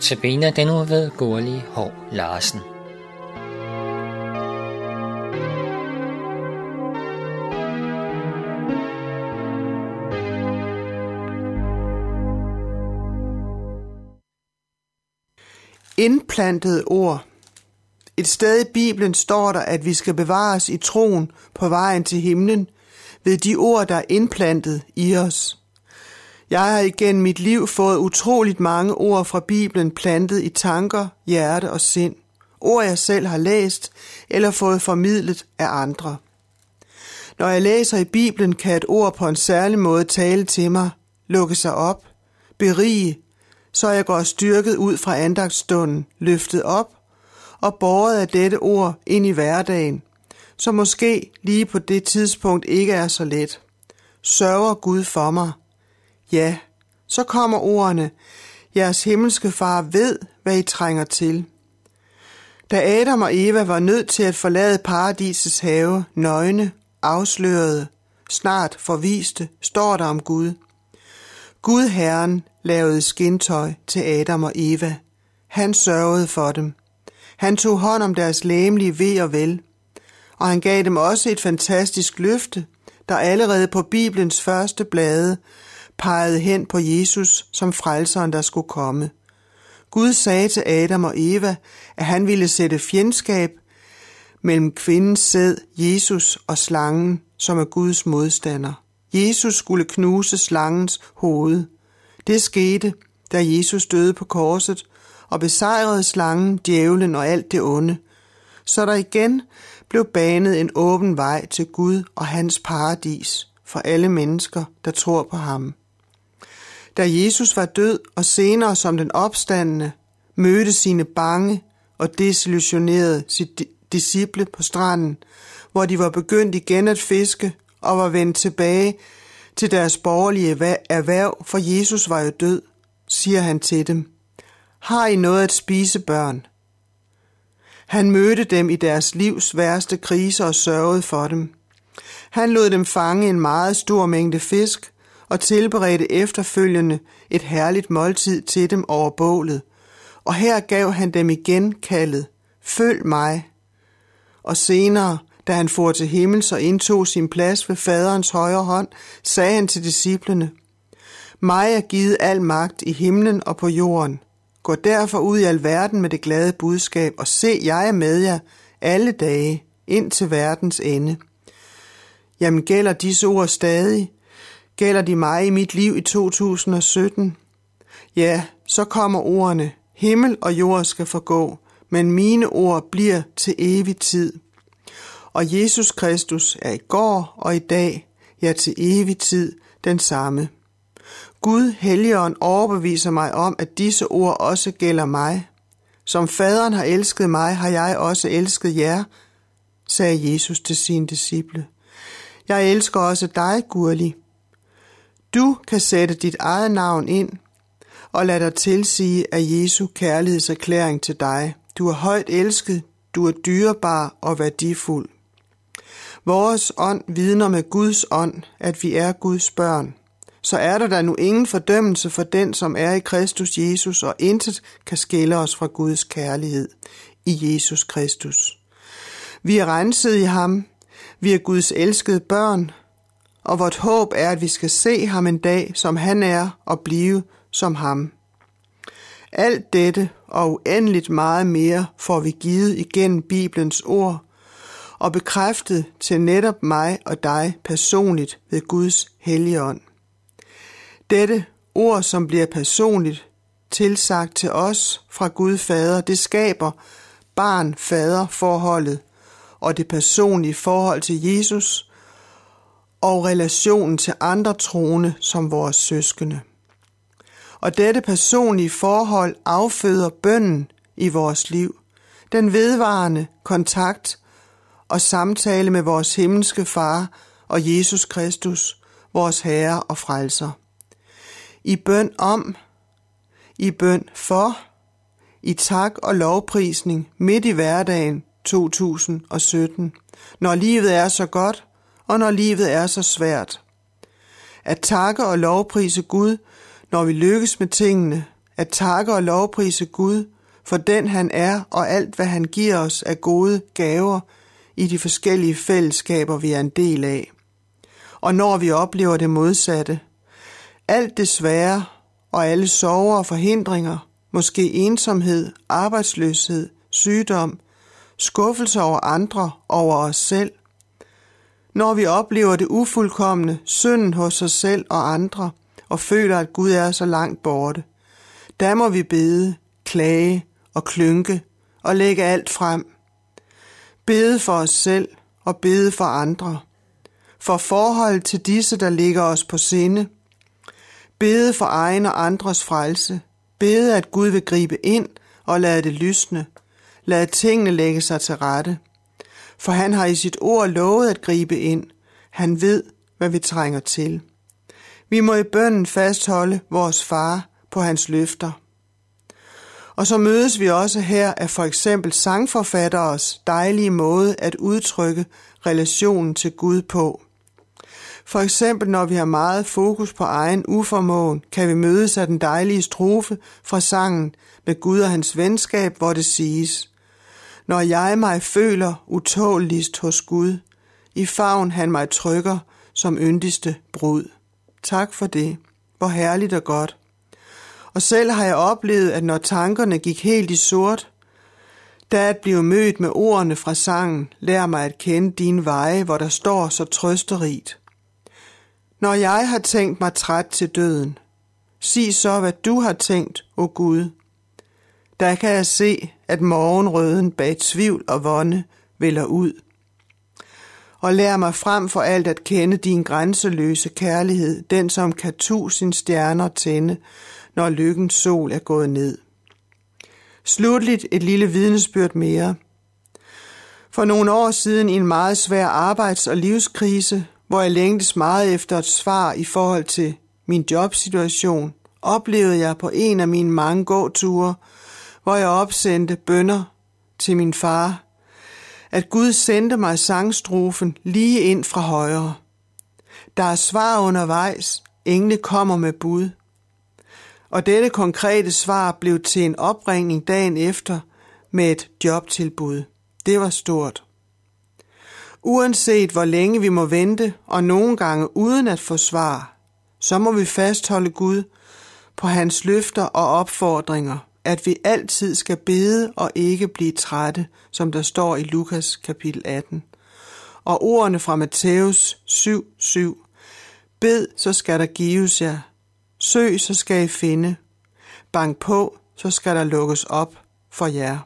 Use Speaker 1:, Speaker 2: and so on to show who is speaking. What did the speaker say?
Speaker 1: Notabene den nu ved Gurli Hov Larsen.
Speaker 2: Indplantede ord. Et sted i Bibelen står der, at vi skal bevares i troen på vejen til himlen ved de ord, der er indplantet i os. Jeg har igennem mit liv fået utroligt mange ord fra Bibelen plantet i tanker, hjerte og sind. Ord jeg selv har læst eller fået formidlet af andre. Når jeg læser i Bibelen, kan et ord på en særlig måde tale til mig, lukke sig op, berige, så jeg går styrket ud fra andagtstunden, løftet op og båret af dette ord ind i hverdagen, som måske lige på det tidspunkt ikke er så let. Sørger Gud for mig, Ja, så kommer ordene, jeres himmelske far ved, hvad I trænger til. Da Adam og Eva var nødt til at forlade paradisets have, nøgne, afslørede, snart forviste, står der om Gud. Gud Herren lavede skintøj til Adam og Eva. Han sørgede for dem. Han tog hånd om deres læmelige ved og vel. Og han gav dem også et fantastisk løfte, der allerede på Bibelens første blade pegede hen på Jesus som frelseren, der skulle komme. Gud sagde til Adam og Eva, at han ville sætte fjendskab mellem kvindens sæd, Jesus og slangen, som er Guds modstander. Jesus skulle knuse slangens hoved. Det skete, da Jesus døde på korset og besejrede slangen, djævlen og alt det onde, så der igen blev banet en åben vej til Gud og hans paradis for alle mennesker, der tror på ham. Da Jesus var død og senere som den opstandende, mødte sine bange og desillusionerede sit disciple på stranden, hvor de var begyndt igen at fiske og var vendt tilbage til deres borgerlige erhverv, for Jesus var jo død, siger han til dem. Har I noget at spise, børn? Han mødte dem i deres livs værste kriser og sørgede for dem. Han lod dem fange en meget stor mængde fisk, og tilberedte efterfølgende et herligt måltid til dem over bålet. Og her gav han dem igen kaldet, følg mig. Og senere, da han for til himmels og indtog sin plads ved faderens højre hånd, sagde han til disciplene, mig er givet al magt i himlen og på jorden. Gå derfor ud i al verden med det glade budskab, og se, jeg er med jer alle dage ind til verdens ende. Jamen gælder disse ord stadig, Gælder de mig i mit liv i 2017? Ja, så kommer ordene. Himmel og jord skal forgå, men mine ord bliver til evig tid. Og Jesus Kristus er i går og i dag, ja til evig tid, den samme. Gud, Helligånd, overbeviser mig om, at disse ord også gælder mig. Som faderen har elsket mig, har jeg også elsket jer, sagde Jesus til sine disciple. Jeg elsker også dig, Gurli, du kan sætte dit eget navn ind og lade dig tilsige af Jesu kærlighedserklæring til dig. Du er højt elsket, du er dyrebar og værdifuld. Vores ånd vidner med Guds ånd, at vi er Guds børn. Så er der da nu ingen fordømmelse for den, som er i Kristus Jesus, og intet kan skille os fra Guds kærlighed i Jesus Kristus. Vi er renset i ham, vi er Guds elskede børn, og vort håb er, at vi skal se ham en dag, som han er, og blive som ham. Alt dette og uendeligt meget mere får vi givet igennem Bibelens ord, og bekræftet til netop mig og dig personligt ved Guds hellige ånd. Dette ord, som bliver personligt tilsagt til os fra Gud Fader, det skaber barn-fader-forholdet og det personlige forhold til Jesus, og relationen til andre troende som vores søskende. Og dette personlige forhold afføder bønden i vores liv, den vedvarende kontakt og samtale med vores himmelske Far og Jesus Kristus, vores Herre og Frelser. I bøn om, i bøn for, i tak og lovprisning midt i hverdagen 2017, når livet er så godt og når livet er så svært. At takke og lovprise Gud, når vi lykkes med tingene, at takke og lovprise Gud for den han er og alt hvad han giver os af gode gaver i de forskellige fællesskaber, vi er en del af. Og når vi oplever det modsatte, alt det svære og alle sorger og forhindringer, måske ensomhed, arbejdsløshed, sygdom, skuffelse over andre, over os selv, når vi oplever det ufuldkommende, synden hos os selv og andre, og føler, at Gud er så langt borte, der må vi bede, klage og klynke og lægge alt frem. Bede for os selv og bede for andre. For forhold til disse, der ligger os på sinde. Bede for egen og andres frelse. Bede, at Gud vil gribe ind og lade det lysne. Lad tingene lægge sig til rette. For han har i sit ord lovet at gribe ind. Han ved, hvad vi trænger til. Vi må i bønden fastholde vores far på hans løfter. Og så mødes vi også her af for eksempel sangforfatteres dejlige måde at udtrykke relationen til Gud på. For eksempel når vi har meget fokus på egen uformåen, kan vi mødes af den dejlige strofe fra sangen med Gud og hans venskab, hvor det siges, når jeg mig føler utåligst hos Gud, i favn han mig trykker som yndigste brud. Tak for det. Hvor herligt og godt. Og selv har jeg oplevet, at når tankerne gik helt i sort, da at blive mødt med ordene fra sangen, lær mig at kende din veje, hvor der står så trøsterigt. Når jeg har tænkt mig træt til døden, sig så, hvad du har tænkt, o Gud. Der kan jeg se, at morgenrøden bag tvivl og vonde vælger ud. Og lær mig frem for alt at kende din grænseløse kærlighed, den som kan tusind stjerner tænde, når lykkens sol er gået ned. Slutligt et lille vidnesbyrd mere. For nogle år siden i en meget svær arbejds- og livskrise, hvor jeg længtes meget efter et svar i forhold til min jobsituation, oplevede jeg på en af mine mange gåture, hvor jeg opsendte bønder til min far, at Gud sendte mig sangstrofen lige ind fra højre. Der er svar undervejs, engle kommer med bud og dette konkrete svar blev til en opringning dagen efter med et jobtilbud. Det var stort. Uanset hvor længe vi må vente, og nogle gange uden at få svar, så må vi fastholde Gud på hans løfter og opfordringer, at vi altid skal bede og ikke blive trætte, som der står i Lukas kapitel 18. Og ordene fra Matthæus 7:7. Bed, så skal der gives jer. Søg, så skal I finde. Bank på, så skal der lukkes op for jer.